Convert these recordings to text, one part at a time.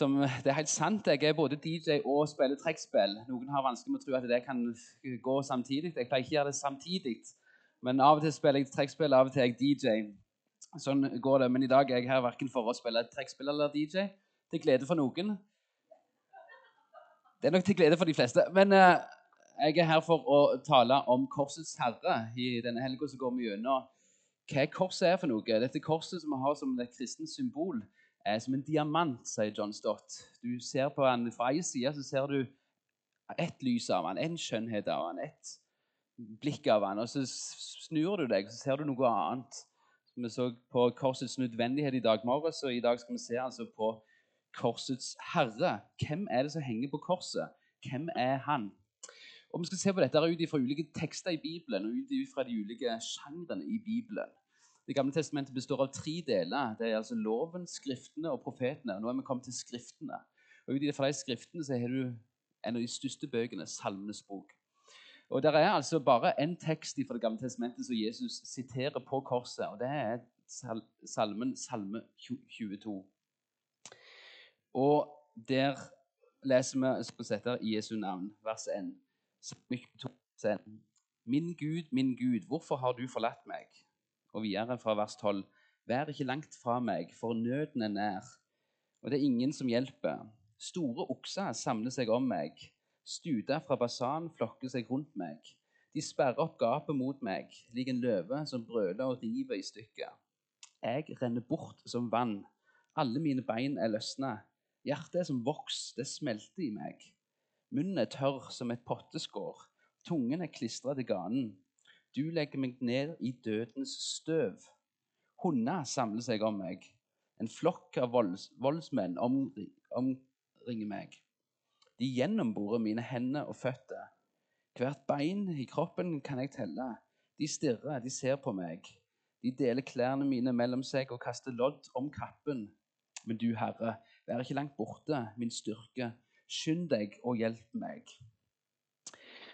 som Det er helt sant. Jeg er både DJ og spiller trekkspill. Noen har vanskelig med å tro at det kan gå samtidig. Jeg pleier ikke å gjøre det samtidig. Men av og til spiller jeg trekkspill, av og til er jeg DJ. Sånn går det. Men i dag er jeg her verken for å spille trekkspill eller DJ. Til glede for noen. Det er nok til glede for de fleste. Men uh, jeg er her for å tale om Korsets herre. I denne helga går vi gjennom hva korset er for noe. Dette korset som vi har som et kristent symbol, som en diamant, sier John Stott. Du ser på han Fra ei side så ser du ett lys av han, en skjønnhet av han, ett blikk av han, og så snur du deg, så ser du noe annet. Vi så på korsets nødvendighet i dag morges, og i dag skal vi se altså på korsets herre. Hvem er det som henger på korset? Hvem er han? Og Vi skal se på dette ut fra ulike tekster i Bibelen og ut fra de ulike sjangrene i Bibelen. Det gamle testamentet består av tre deler. Det er altså Loven, Skriftene og profetene. Nå er vi kommet til Skriftene. Og Ut fra de skriftene så har du en av de største bøkene, Salmenes bok. Og Det er altså bare én tekst fra Det gamle testamentet som Jesus siterer på korset, og det er salmen Salme 22. Og der leser vi skal sette i Jesu navn, vers 1. Min Gud, min Gud, hvorfor har du forlatt meg? Og videre fra vers 12. Vær ikke langt fra meg, for nøden er nær, og det er ingen som hjelper. Store okser samler seg om meg. Studer fra basan flokker seg rundt meg. De sperrer opp gapet mot meg, lik en løve som brøler og river i stykker. Jeg renner bort som vann. Alle mine bein er løsna. Hjertet er som voks, det smelter i meg. Munnen er tørr som et potteskår. Tungen er klistra til ganen. Du legger meg ned i dødens støv. Hunder samler seg om meg. En flokk av volds, voldsmenn omringer meg. De gjennomborer mine hender og føtter. Hvert bein i kroppen kan jeg telle. De stirrer, de ser på meg. De deler klærne mine mellom seg og kaster lodd om kappen. Men du, Herre, vær ikke langt borte, min styrke. Skynd deg og hjelp meg.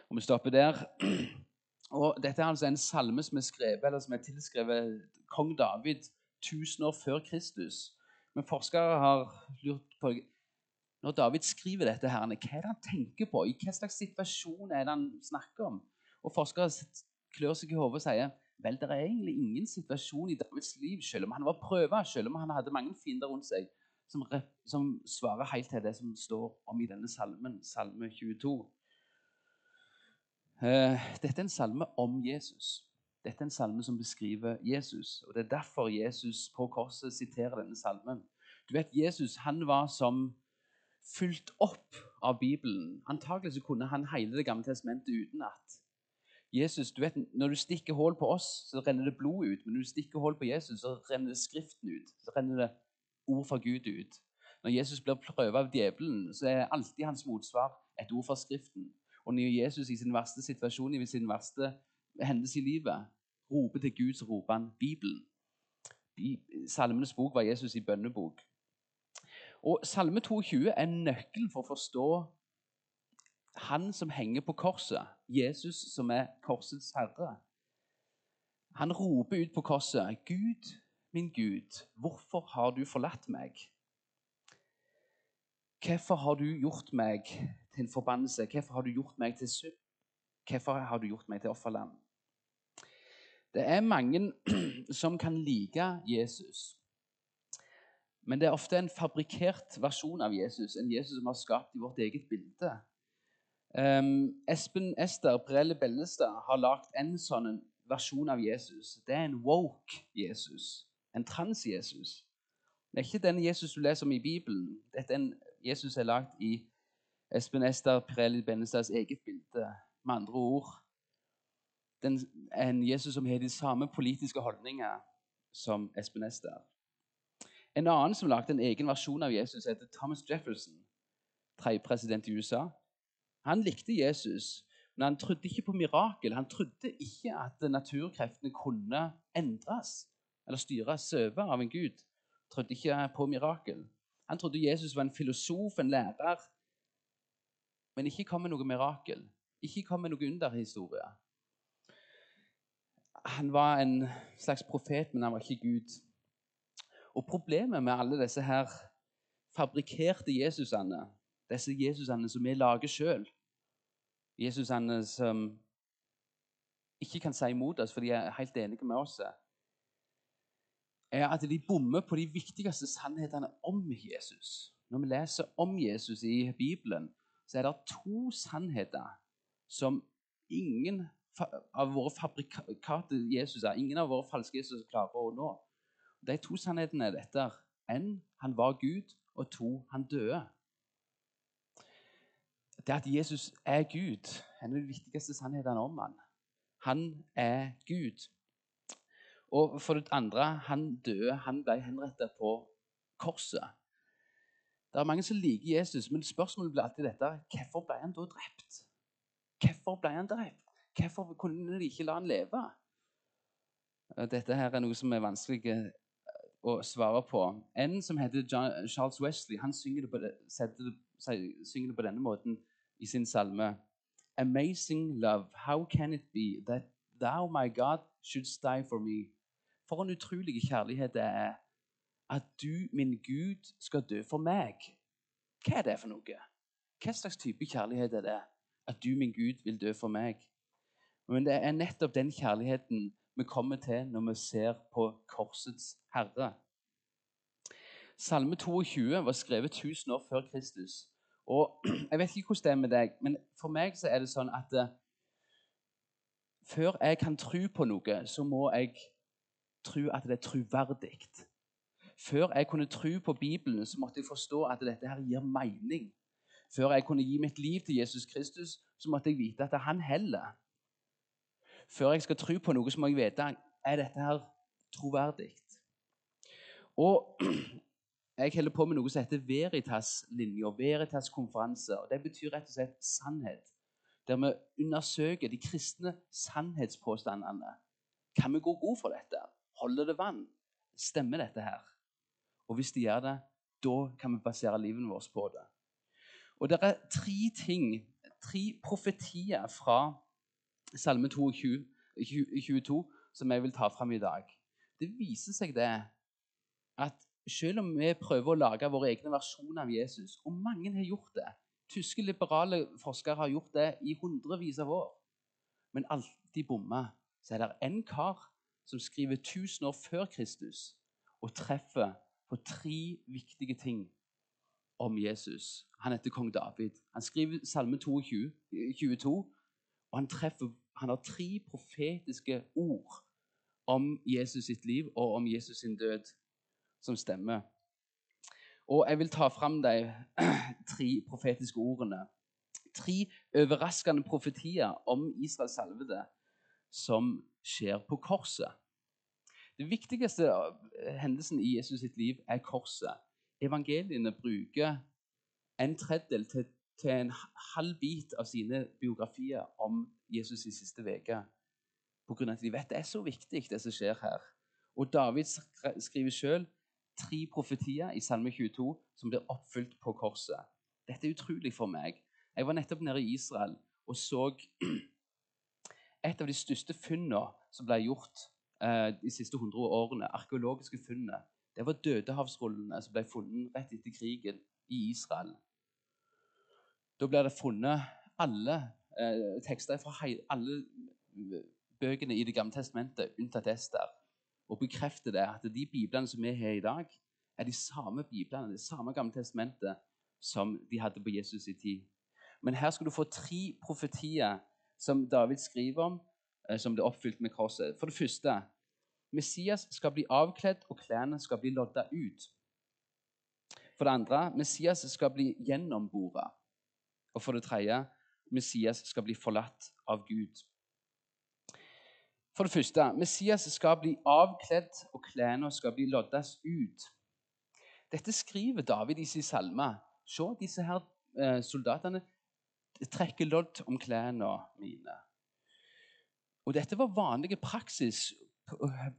Og Vi stopper der. Og Dette er altså en salme som er skrevet, eller som er tilskrevet kong David 1000 år før Kristus. Men forskere har lurt på Når David skriver dette, her, hva er det han tenker på? I hva slags situasjon er det han snakker om? Og Forskere klør seg i hodet og sier vel, det er egentlig ingen situasjon i Davids liv, selv om han var prøva, selv om han hadde mange fiender rundt seg, som, som svarer helt til det som står om i denne salmen, salme 22. Eh, dette er en salme om Jesus. Dette er en salme som beskriver Jesus. og Det er derfor Jesus på korset siterer denne salmen. Du vet, Jesus han var som fulgt opp av Bibelen. Antakelig så kunne han hele Det gamle testamentet utenat. Jesus, du vet, Når du stikker hull på oss, så renner det blod ut. Men når du stikker hull på Jesus, så renner det Skriften ut. Så renner det ord fra Gud ut. Når Jesus blir prøvet av djevelen, så er alltid hans motsvar et ord fra Skriften. Og når Jesus i sin verste situasjon, i sin verste hendelse i livet, roper til Gud, så roper han Bibelen. Salmenes bok var Jesus i bønnebok. Og Salme 22 er nøkkelen for å forstå han som henger på korset, Jesus som er korsets herre. Han roper ut på korset, 'Gud, min Gud, hvorfor har du forlatt meg?' Hvorfor har du gjort meg til en forbannelse? Hvorfor har du gjort meg til synd? Hvorfor har du gjort meg til offerland? Det er mange som kan like Jesus. Men det er ofte en fabrikkert versjon av Jesus, en Jesus som har skapt i vårt eget bilde. Um, Espen Ester Brelle Bellestad har lagd en sånn versjon av Jesus. Det er en woke Jesus. En trans-Jesus. Det er ikke den Jesus du leser om i Bibelen. Dette er en Jesus er lagd i Espen Ester Pirelli Bennestads eget bilde. Med andre ord den, en Jesus som har de samme politiske holdninger som Espen Ester. En annen som lagde en egen versjon av Jesus, heter Thomas Jefferson. tredjepresident i USA. Han likte Jesus, men han trodde ikke på mirakel. Han trodde ikke at naturkreftene kunne endres eller styres over av en gud. Han trodde ikke på mirakel. Han trodde Jesus var en filosof, en lærer, men ikke kom med noe mirakel. Ikke kom med noe underhistorie. Han var en slags profet, men han var ikke Gud. Og Problemet med alle disse her fabrikkerte Jesusene, disse Jesusene som vi lager sjøl, Jesusene som ikke kan si imot oss, for de er helt enige med oss, er at de bommer på de viktigste sannhetene om Jesus. Når vi leser om Jesus i Bibelen, så er det to sannheter som ingen av våre fabrikate Jesus er, ingen av våre falske Jesus klarer å nå. De to sannhetene er dette. En, han var Gud, og to, han døde. Det at Jesus er Gud, er en de viktigste sannhetene om han. Han er Gud. Og for det andre, han døde, han ble henrettet på korset. Det er mange som liker Jesus, men spørsmålet blir alltid dette hvorfor ble han da drept? Hvorfor ble han drept? Hvorfor kunne de ikke la han leve? Dette her er noe som er vanskelig eh, å svare på. En som heter Charles Wesley, han synger det, på, synger det på denne måten i sin salme. Amazing love, how can it be that thou, my God, should die for me? For en utrolig kjærlighet det er at du, min Gud, skal dø for meg. Hva er det for noe? Hva slags type kjærlighet er det? At du, min Gud, vil dø for meg? Men det er nettopp den kjærligheten vi kommer til når vi ser på korsets herre. Salme 22 var skrevet 1000 år før Kristus. Og Jeg vet ikke hvordan det er med deg, men for meg så er det sånn at uh, før jeg kan tro på noe, så må jeg tro at det er troverdig. Før jeg kunne tro på Bibelen, så måtte jeg forstå at dette her gir mening. Før jeg kunne gi mitt liv til Jesus Kristus, så måtte jeg vite at han heller. Før jeg skal tro på noe, så må jeg vite er dette her troverdig. Og jeg holder på med noe som heter Veritas-linja, Veritas-konferanser. Det betyr rett og slett sannhet. Der vi undersøker de kristne sannhetspåstandene. Kan vi gå god for dette? Holder det vann? Stemmer dette her? Og hvis de gjør det, da kan vi basere livet vårt på det. Og det er tre ting, tre profetier fra Salme 22, 22 som jeg vil ta fram i dag. Det viser seg det at selv om vi prøver å lage våre egne versjoner av Jesus, og mange har gjort det Tyske liberale forskere har gjort det i hundrevis av år, men alltid bomma, så er det en kar som skriver 1000 år før Kristus, og treffer på tre viktige ting om Jesus. Han heter kong David. Han skriver Salme 22, 22 og han, treffer, han har tre profetiske ord om Jesus sitt liv og om Jesus sin død som stemmer. Og jeg vil ta fram de tre profetiske ordene. Tre overraskende profetier om Israels salvede som skjer på korset. Den viktigste eh, hendelsen i Jesus sitt liv er korset. Evangeliene bruker en tredjedel til, til, en halv bit av sine biografier om Jesus i siste uke. Pga. at de vet det er så viktig, det som skjer her. Og David skriver sjøl tre profetier i Salme 22 som blir oppfylt på korset. Dette er utrolig for meg. Jeg var nettopp nede i Israel og så et av de største funnene som ble gjort eh, de siste 100 årene, arkeologiske funnene, det var dødehavsrullene som ble funnet rett etter krigen i Israel. Da ble det funnet alle eh, tekster fra alle bøkene i Det gamle testamentet, unntatt Ester, og bekrefter det at de biblene som vi har i dag, er de samme biblene, det samme gamle testamentet som de hadde på Jesus' i tid. Men her skal du få tre profetier som David skriver om, eh, som ble oppfylt med korset. For det første Messias skal bli avkledd, og klærne skal bli lodda ut. For det andre Messias skal bli gjennombora. Og for det tredje Messias skal bli forlatt av Gud. For det første Messias skal bli avkledd, og klærne skal bli loddes ut. Dette skriver David i sin salme. Se, disse her eh, soldatene trekke lodd om klærne mine. Og Dette var vanlig praksis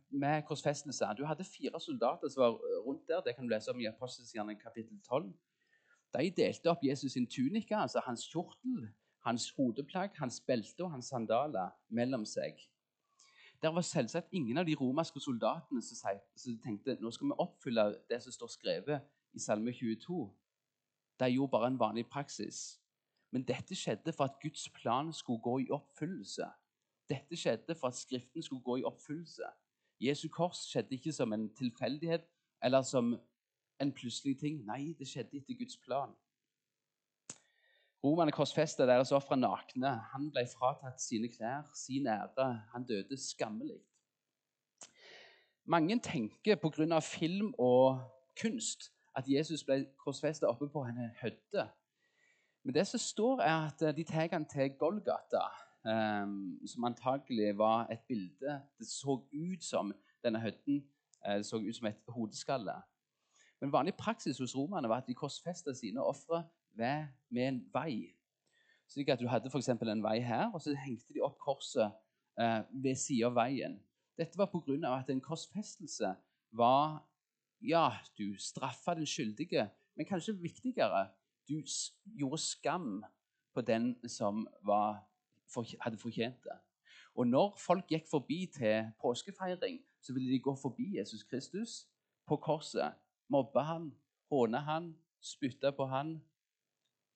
med korsfestelse. Du hadde fire soldater som var rundt der. Det kan du lese om i Apostelskjernen kapittel 12. De delte opp Jesus sin tunika, altså hans kjortel, hans hodeplagg, hans belte og hans sandaler mellom seg. Der var selvsagt ingen av de romerske soldatene som tenkte nå skal vi oppfylle det som står skrevet i Salme 22, de gjorde bare en vanlig praksis. Men dette skjedde for at Guds plan skulle gå i oppfyllelse. Dette skjedde for at Skriften skulle gå i oppfyllelse. Jesu kors skjedde ikke som en tilfeldighet eller som en plutselig ting. Nei, det skjedde etter Guds plan. Romerne korsfesta deres ofre nakne. Han ble fratatt sine klær, sin ære. Han døde skammelig. Mange tenker pga. film og kunst at Jesus ble korsfesta oppe på en høyde. Men det som står, er at de tar han til Golgata, um, som antagelig var et bilde Det så ut som denne høyden eh, det så ut som et hodeskalle. Men vanlig praksis hos romerne var at de korsfesta sine ofre med en vei. Slik at du hadde f.eks. en vei her, og så hengte de opp korset eh, ved siden av veien. Dette var pga. at en korsfestelse var Ja, du straffa den skyldige, men kanskje viktigere du gjorde skam på den som var, hadde fortjent det. Og når folk gikk forbi til påskefeiring, så ville de gå forbi Jesus Kristus på korset, mobbe han, håne han, spytte på han,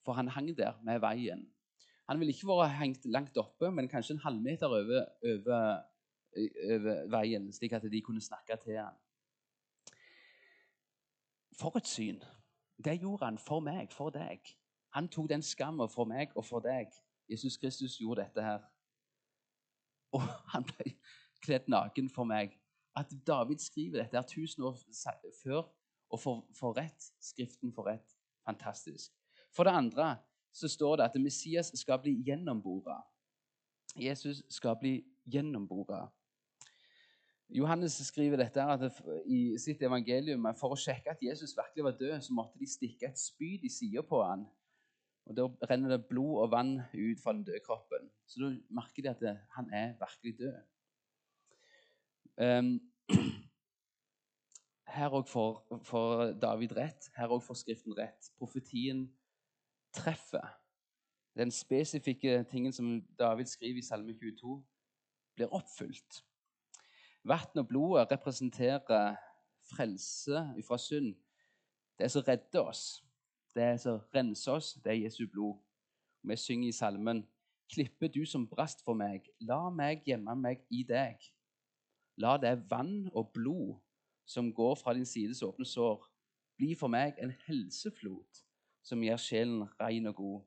for han hang der med veien. Han ville ikke vært hengt langt oppe, men kanskje en halvmeter over, over, over veien, slik at de kunne snakke til han. For et syn! Det gjorde han for meg, for deg. Han tok den skammen for meg og for deg. Jesus Kristus gjorde dette her. Og han ble kledd naken for meg. At David skriver dette her tusen år før og får, rett, Skriften får rett. Fantastisk. For det andre så står det at Messias skal bli gjennombora. Jesus skal bli gjennombora. Johannes skriver dette i sitt evangelium for å sjekke at Jesus virkelig var død, så måtte de stikke et spyd i sida på han. Og Da renner det blod og vann ut fra den døde kroppen. Så da merker de at han er virkelig død. Um, her òg får David rett. Her òg får Skriften rett. Profetien treffer. Den spesifikke tingen som David skriver i Salme 22, blir oppfylt. Vann og blodet representerer frelse fra synd. Det som redder oss, det som renser oss, det er Jesu blod. Vi synger i salmen Klippe du som brast for meg, la meg gjemme meg i deg. La det vann og blod som går fra din sides åpne sår, bli for meg en helseflot som gjør sjelen ren og god.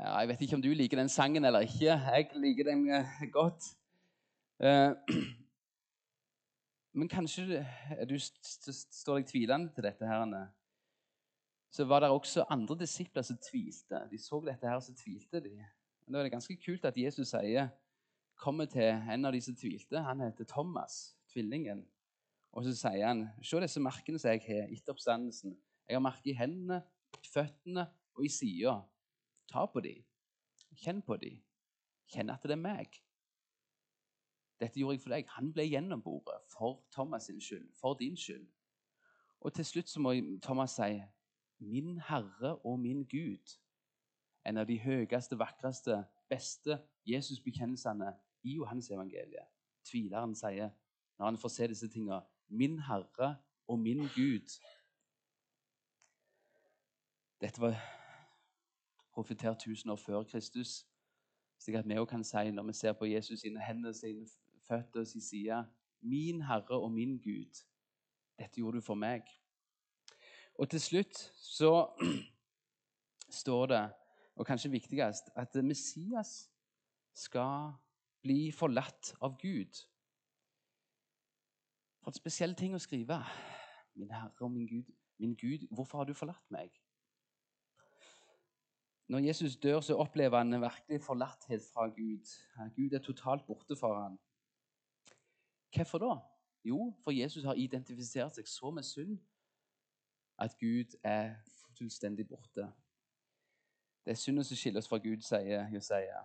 Jeg vet ikke om du liker den sangen eller ikke. Jeg liker den eh, godt. Eh, men kanskje du står deg tvilende til dette. her. Så var det også andre disipler som tvilte. De så dette her, og så tvilte de. Men da er det ganske kult at Jesus sier, kommer til en av de som tvilte. Han heter Thomas, tvillingen. Og så sier han, se disse merkene som jeg har etter oppstandelsen. Jeg har merker i hendene, føttene og i sida. Ta på dem. Kjenn på dem. Kjenn at det er meg. Dette gjorde jeg for deg. Han ble gjennomboret for Thomas sin skyld, for din skyld. Og til slutt så må Thomas si, 'Min Herre og min Gud'. En av de høyeste, vakreste, beste Jesusbekjennelsene i Johannes evangeliet. Tvileren sier, når han får se disse tingene, 'Min Herre og min Gud'. Dette var profetert tusen år før Kristus. Slik at vi òg kan si, når vi ser på Jesus sine hender, sine føtter sin side Min Herre og min Gud, dette gjorde du for meg. Og til slutt så står det, og kanskje viktigst, at Messias skal bli forlatt av Gud. For en spesiell ting å skrive. Min Herre og min Gud, min Gud, hvorfor har du forlatt meg? Når Jesus dør, så opplever han en virkelig forlatthet fra Gud. Gud er totalt borte for ham. Hvorfor da? Jo, for Jesus har identifisert seg så med synd at Gud er fullstendig borte. Det er synden som skiller oss fra Gud, sier Josia.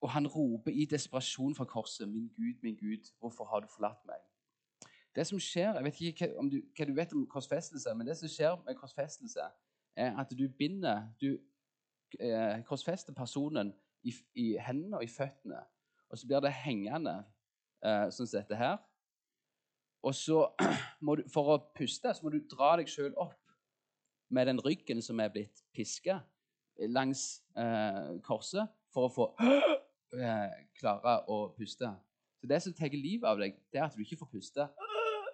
Og han roper i desperasjon fra korset, 'Min Gud, min Gud, hvorfor har du forlatt meg?' Det som skjer, Jeg vet ikke hva, du, hva du vet om korsfestelse, men det som skjer med korsfestelse, er at du binder Du eh, korsfester personen i, i, hendene og i føttene. Og så blir det hengende eh, sånn som dette her. Og så må du, For å puste så må du dra deg sjøl opp med den ryggen som er blitt piska langs eh, korset, for å få eh, klare å puste. Så det som tar livet av deg, det er at du ikke får puste.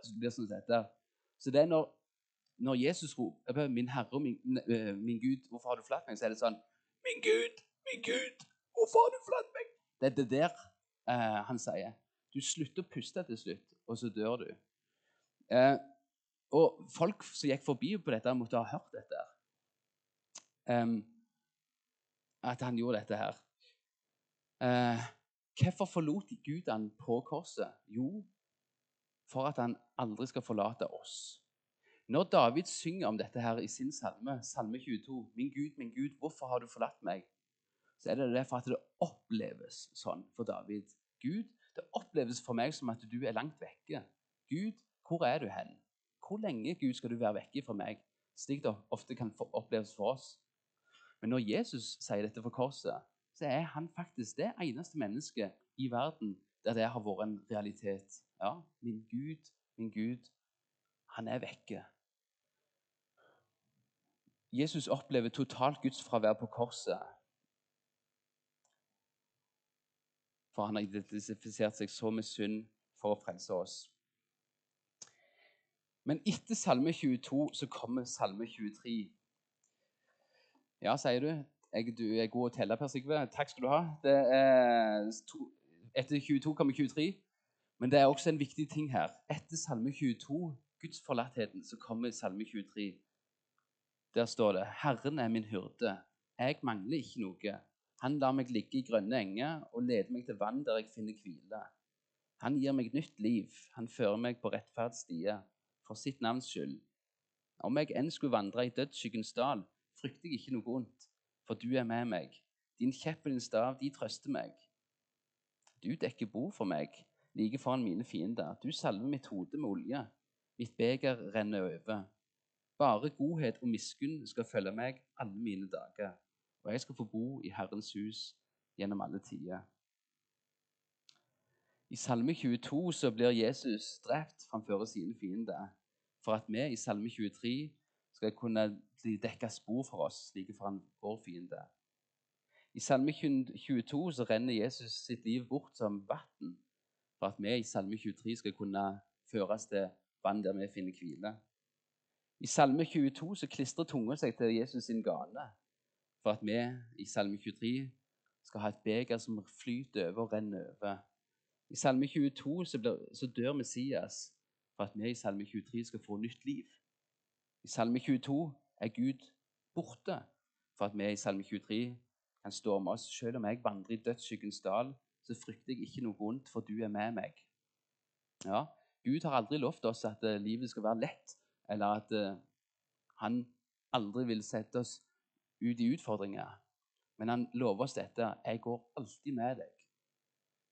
Så det blir sånn dette. Så det er når, når Jesus roper 'Min Herre og min, eh, min, Gud, hvorfor har du forlatt meg?' så er det sånn 'Min Gud, min Gud, hvorfor har du forlatt meg?' Det er det der eh, han sier. Du slutter å puste til slutt, og så dør du. Eh, og folk som gikk forbi på dette, måtte ha hørt dette. Um, at han gjorde dette her. Uh, hvorfor forlot Gud han på korset? Jo, for at han aldri skal forlate oss. Når David synger om dette her i sin salme, salme 22, 'Min Gud, min Gud, hvorfor har du forlatt meg?' Så er det det for at det oppleves sånn for David. Gud, det oppleves for meg som at du er langt vekke. Gud, hvor er du hen? Hvor lenge Gud, skal du være vekke fra meg? Slik det ofte kan oppleves for oss. Men når Jesus sier dette for korset, så er han faktisk det eneste mennesket i verden der det har vært en realitet. Ja, min Gud, min Gud, han er vekke. Jesus opplever totalt Guds fravær på korset. For han har identifisert seg så med synd for å frelse oss. Men etter Salme 22 så kommer Salme 23. Ja, sier du. Jeg, du er god å telle, Per Sigve. Takk skal du ha. Er to, etter 22 kommer 23. Men det er også en viktig ting her. Etter Salme 22, Guds forlattheten, så kommer Salme 23. Der står det Herren er min hyrde. Jeg mangler ikke noe. Han lar meg ligge i grønne enger og leder meg til vann der jeg finner hvile. Han gir meg nytt liv. Han fører meg på rettferdsstier for sitt navns skyld. Om jeg enn skulle vandre i dødsskyggens dal, frykter jeg ikke noe ondt, for du er med meg. Din kjepp og din stav, de trøster meg. Du dekker bord for meg like foran mine fiender. Du salver mitt hode med olje. Mitt beger renner over. Bare godhet og miskunn skal følge meg alle mine dager, og jeg skal få bo i Herrens hus gjennom alle tider. I Salme 22 så blir Jesus drept framfor sine fiender, for at vi i Salme 23 skal kunne bli dekka spor for oss like foran vår fiende. I Salme 22 så renner Jesus sitt liv bort som vann, for at vi i Salme 23 skal kunne føres til vann der vi finner hvile. I Salme 22 så klistrer tunga seg til Jesus sin gane, for at vi i Salme 23 skal ha et beger som flyter over og renner over. I Salme 22 så, blir, så dør Messias for at vi i Salme 23 skal få nytt liv. I Salme 22 er Gud borte for at vi i Salme 23 kan stå med oss. Selv om jeg vandrer i dødsskyggens dal, så frykter jeg ikke noe vondt, for du er med meg. Ja, Gud har aldri lovt oss at uh, livet skal være lett, eller at uh, han aldri vil sette oss ut i utfordringer. Men han lover oss dette. Jeg går alltid med deg.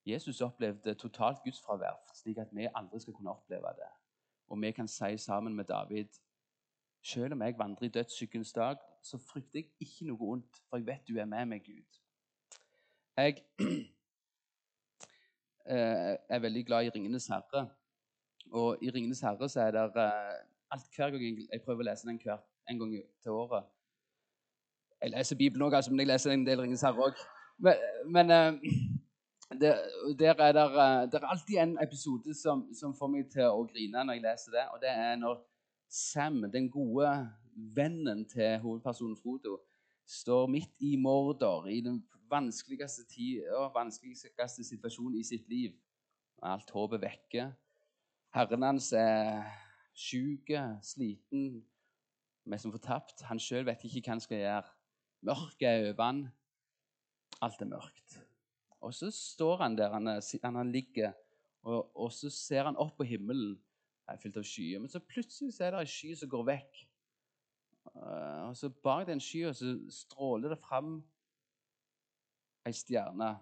Jesus opplevde totalt gudsfravær, slik at vi aldri skal kunne oppleve det. Og vi kan si sammen med David selv om jeg vandrer i dødsskyggens dag, så frykter jeg ikke noe ondt, for jeg vet du er med meg, Gud. Jeg eh, er veldig glad i 'Ringenes herre'. Og i 'Ringenes herre' så er det eh, alt hver gang jeg, prøver å lese den hver, en gang til året Jeg leser Bibelen òg, altså, men jeg leser en del Ringens herre' òg. Men, men eh, der, der er det, der er alltid en episode som, som, får meg til å grine når jeg leser det. Og det er når Sam, den gode vennen til hovedpersonen Frodo, står midt i Mordor, i den vanskeligste, tid, vanskeligste situasjonen i sitt liv. Alt håpet vekke. Herren hans er sjuk, sliten, mest fortapt. Han sjøl vet ikke hva han skal gjøre. Mørket er over han. Alt er mørkt. Og så står han der han, han ligger, og, og så ser han opp på himmelen er fylt av skyer. Men så plutselig så er det ei sky som går vekk. Uh, og så Bak den skya så stråler det fram ei stjerne.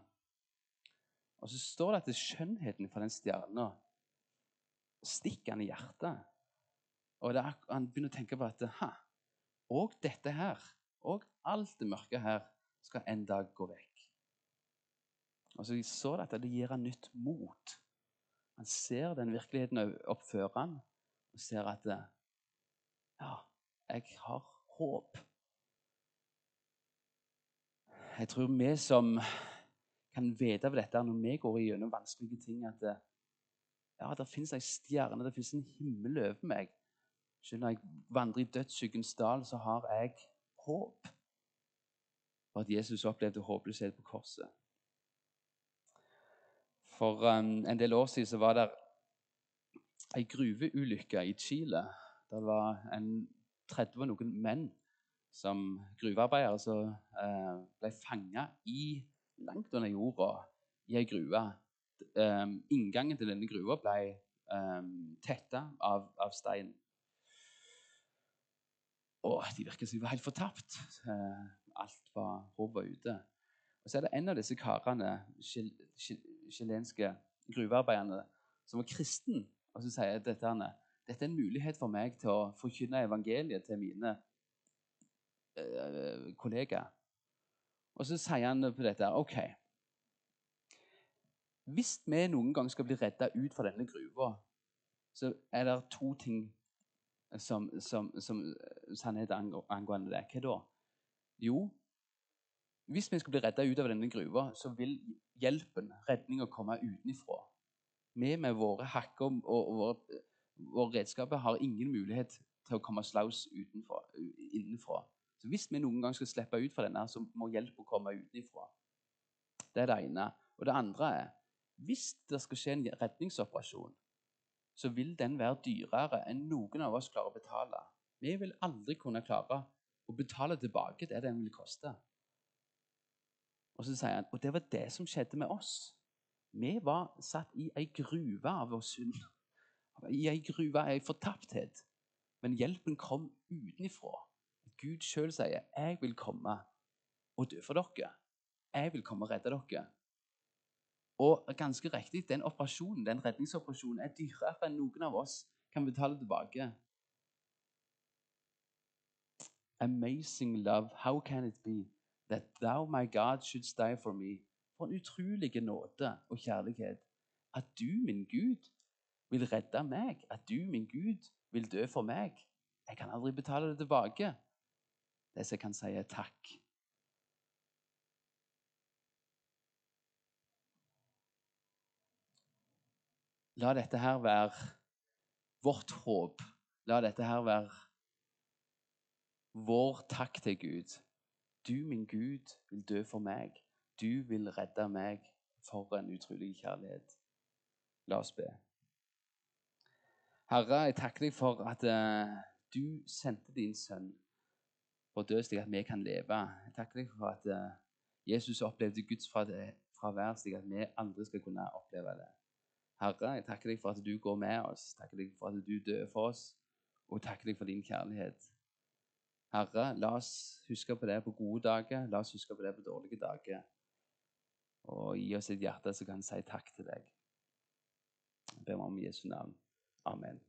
Og så står det at det skjønnheten fra den stjerna stikker han i hjertet. Og er, han begynner å tenke på at ha, og dette her, og alt det mørke her, skal en dag gå vekk. Og så så dette. det gir han nytt mot. Han ser den virkeligheten oppføre han, og ser at ja, jeg har håp. Jeg tror vi som kan vite av dette når vi går gjennom vanskelige ting, at ja, det fins ei stjerne, det fins en himmel over meg. Selv når jeg vandrer i dødsskyggens dal, så har jeg håp. og at Jesus opplevde håpløshet på korset. For um, en del år siden så var det ei gruveulykke i Chile. Det var en 30 og noen menn som gruvearbeidere som uh, ble fanga langt under jorda i ei gruve. Um, inngangen til denne gruva ble um, tetta av, av stein. Og de virket som de var helt fortapt. Uh, alt var håpet ute. Og så er det en av disse karene, chilenske gruvearbeiderne, som var kristen, og så sier dette han, dette er en mulighet for meg til å forkynne evangeliet til mine øh, kollegaer. Og så sier han på dette OK Hvis vi noen gang skal bli redda ut fra denne gruva, så er det to ting som, som, som sannhet angående det. Hva da? Jo, hvis vi skal bli redda ut av denne gruva, så vil hjelpen, redninga, komme utenfra. Vi med våre hakker og, og våre, våre, redskaper har ingen mulighet til å komme slaus utenfra, innenfra. Så Hvis vi noen gang skal slippe ut fra denne, så må hjelpen komme utenfra. Det er det ene. Og det andre er hvis det skal skje en redningsoperasjon, så vil den være dyrere enn noen av oss klarer å betale. Vi vil aldri kunne klare å betale tilbake det den vil koste. Og så sier han og det var det som skjedde med oss. Vi var satt i ei gruve av vår synd. I ei gruve av ei fortapthet. Men hjelpen kom utenfra. Gud sjøl sier 'Jeg vil komme og dø for dere'. 'Jeg vil komme og redde dere'. Og ganske riktig, den operasjonen, den redningsoperasjonen er dyrere enn noen av oss kan betale tilbake. Amazing love, how can it be? that thou, my God, shouldst die for me. For en utrolig nåde og kjærlighet. At du, min Gud, vil redde meg. At du, min Gud, vil dø for meg. Jeg kan aldri betale det tilbake. Det som jeg kan si, er takk. La dette her være vårt håp. La dette her være vår takk til Gud. Du, min Gud, vil dø for meg. Du vil redde meg. For en utrolig kjærlighet. La oss be. Herre, jeg takker deg for at uh, du sendte din sønn for å dø slik at vi kan leve. Jeg takker deg for at uh, Jesus opplevde Guds fravær slik at vi aldri skal kunne oppleve det. Herre, jeg takker deg for at du går med oss, takker deg for at du dør for oss, og takker deg for din kjærlighet. Herre, la oss huske på det på gode dager, la oss huske på det på dårlige dager. Og gi oss et hjerte som kan si takk til deg. Jeg ber meg om Jesu navn. Amen.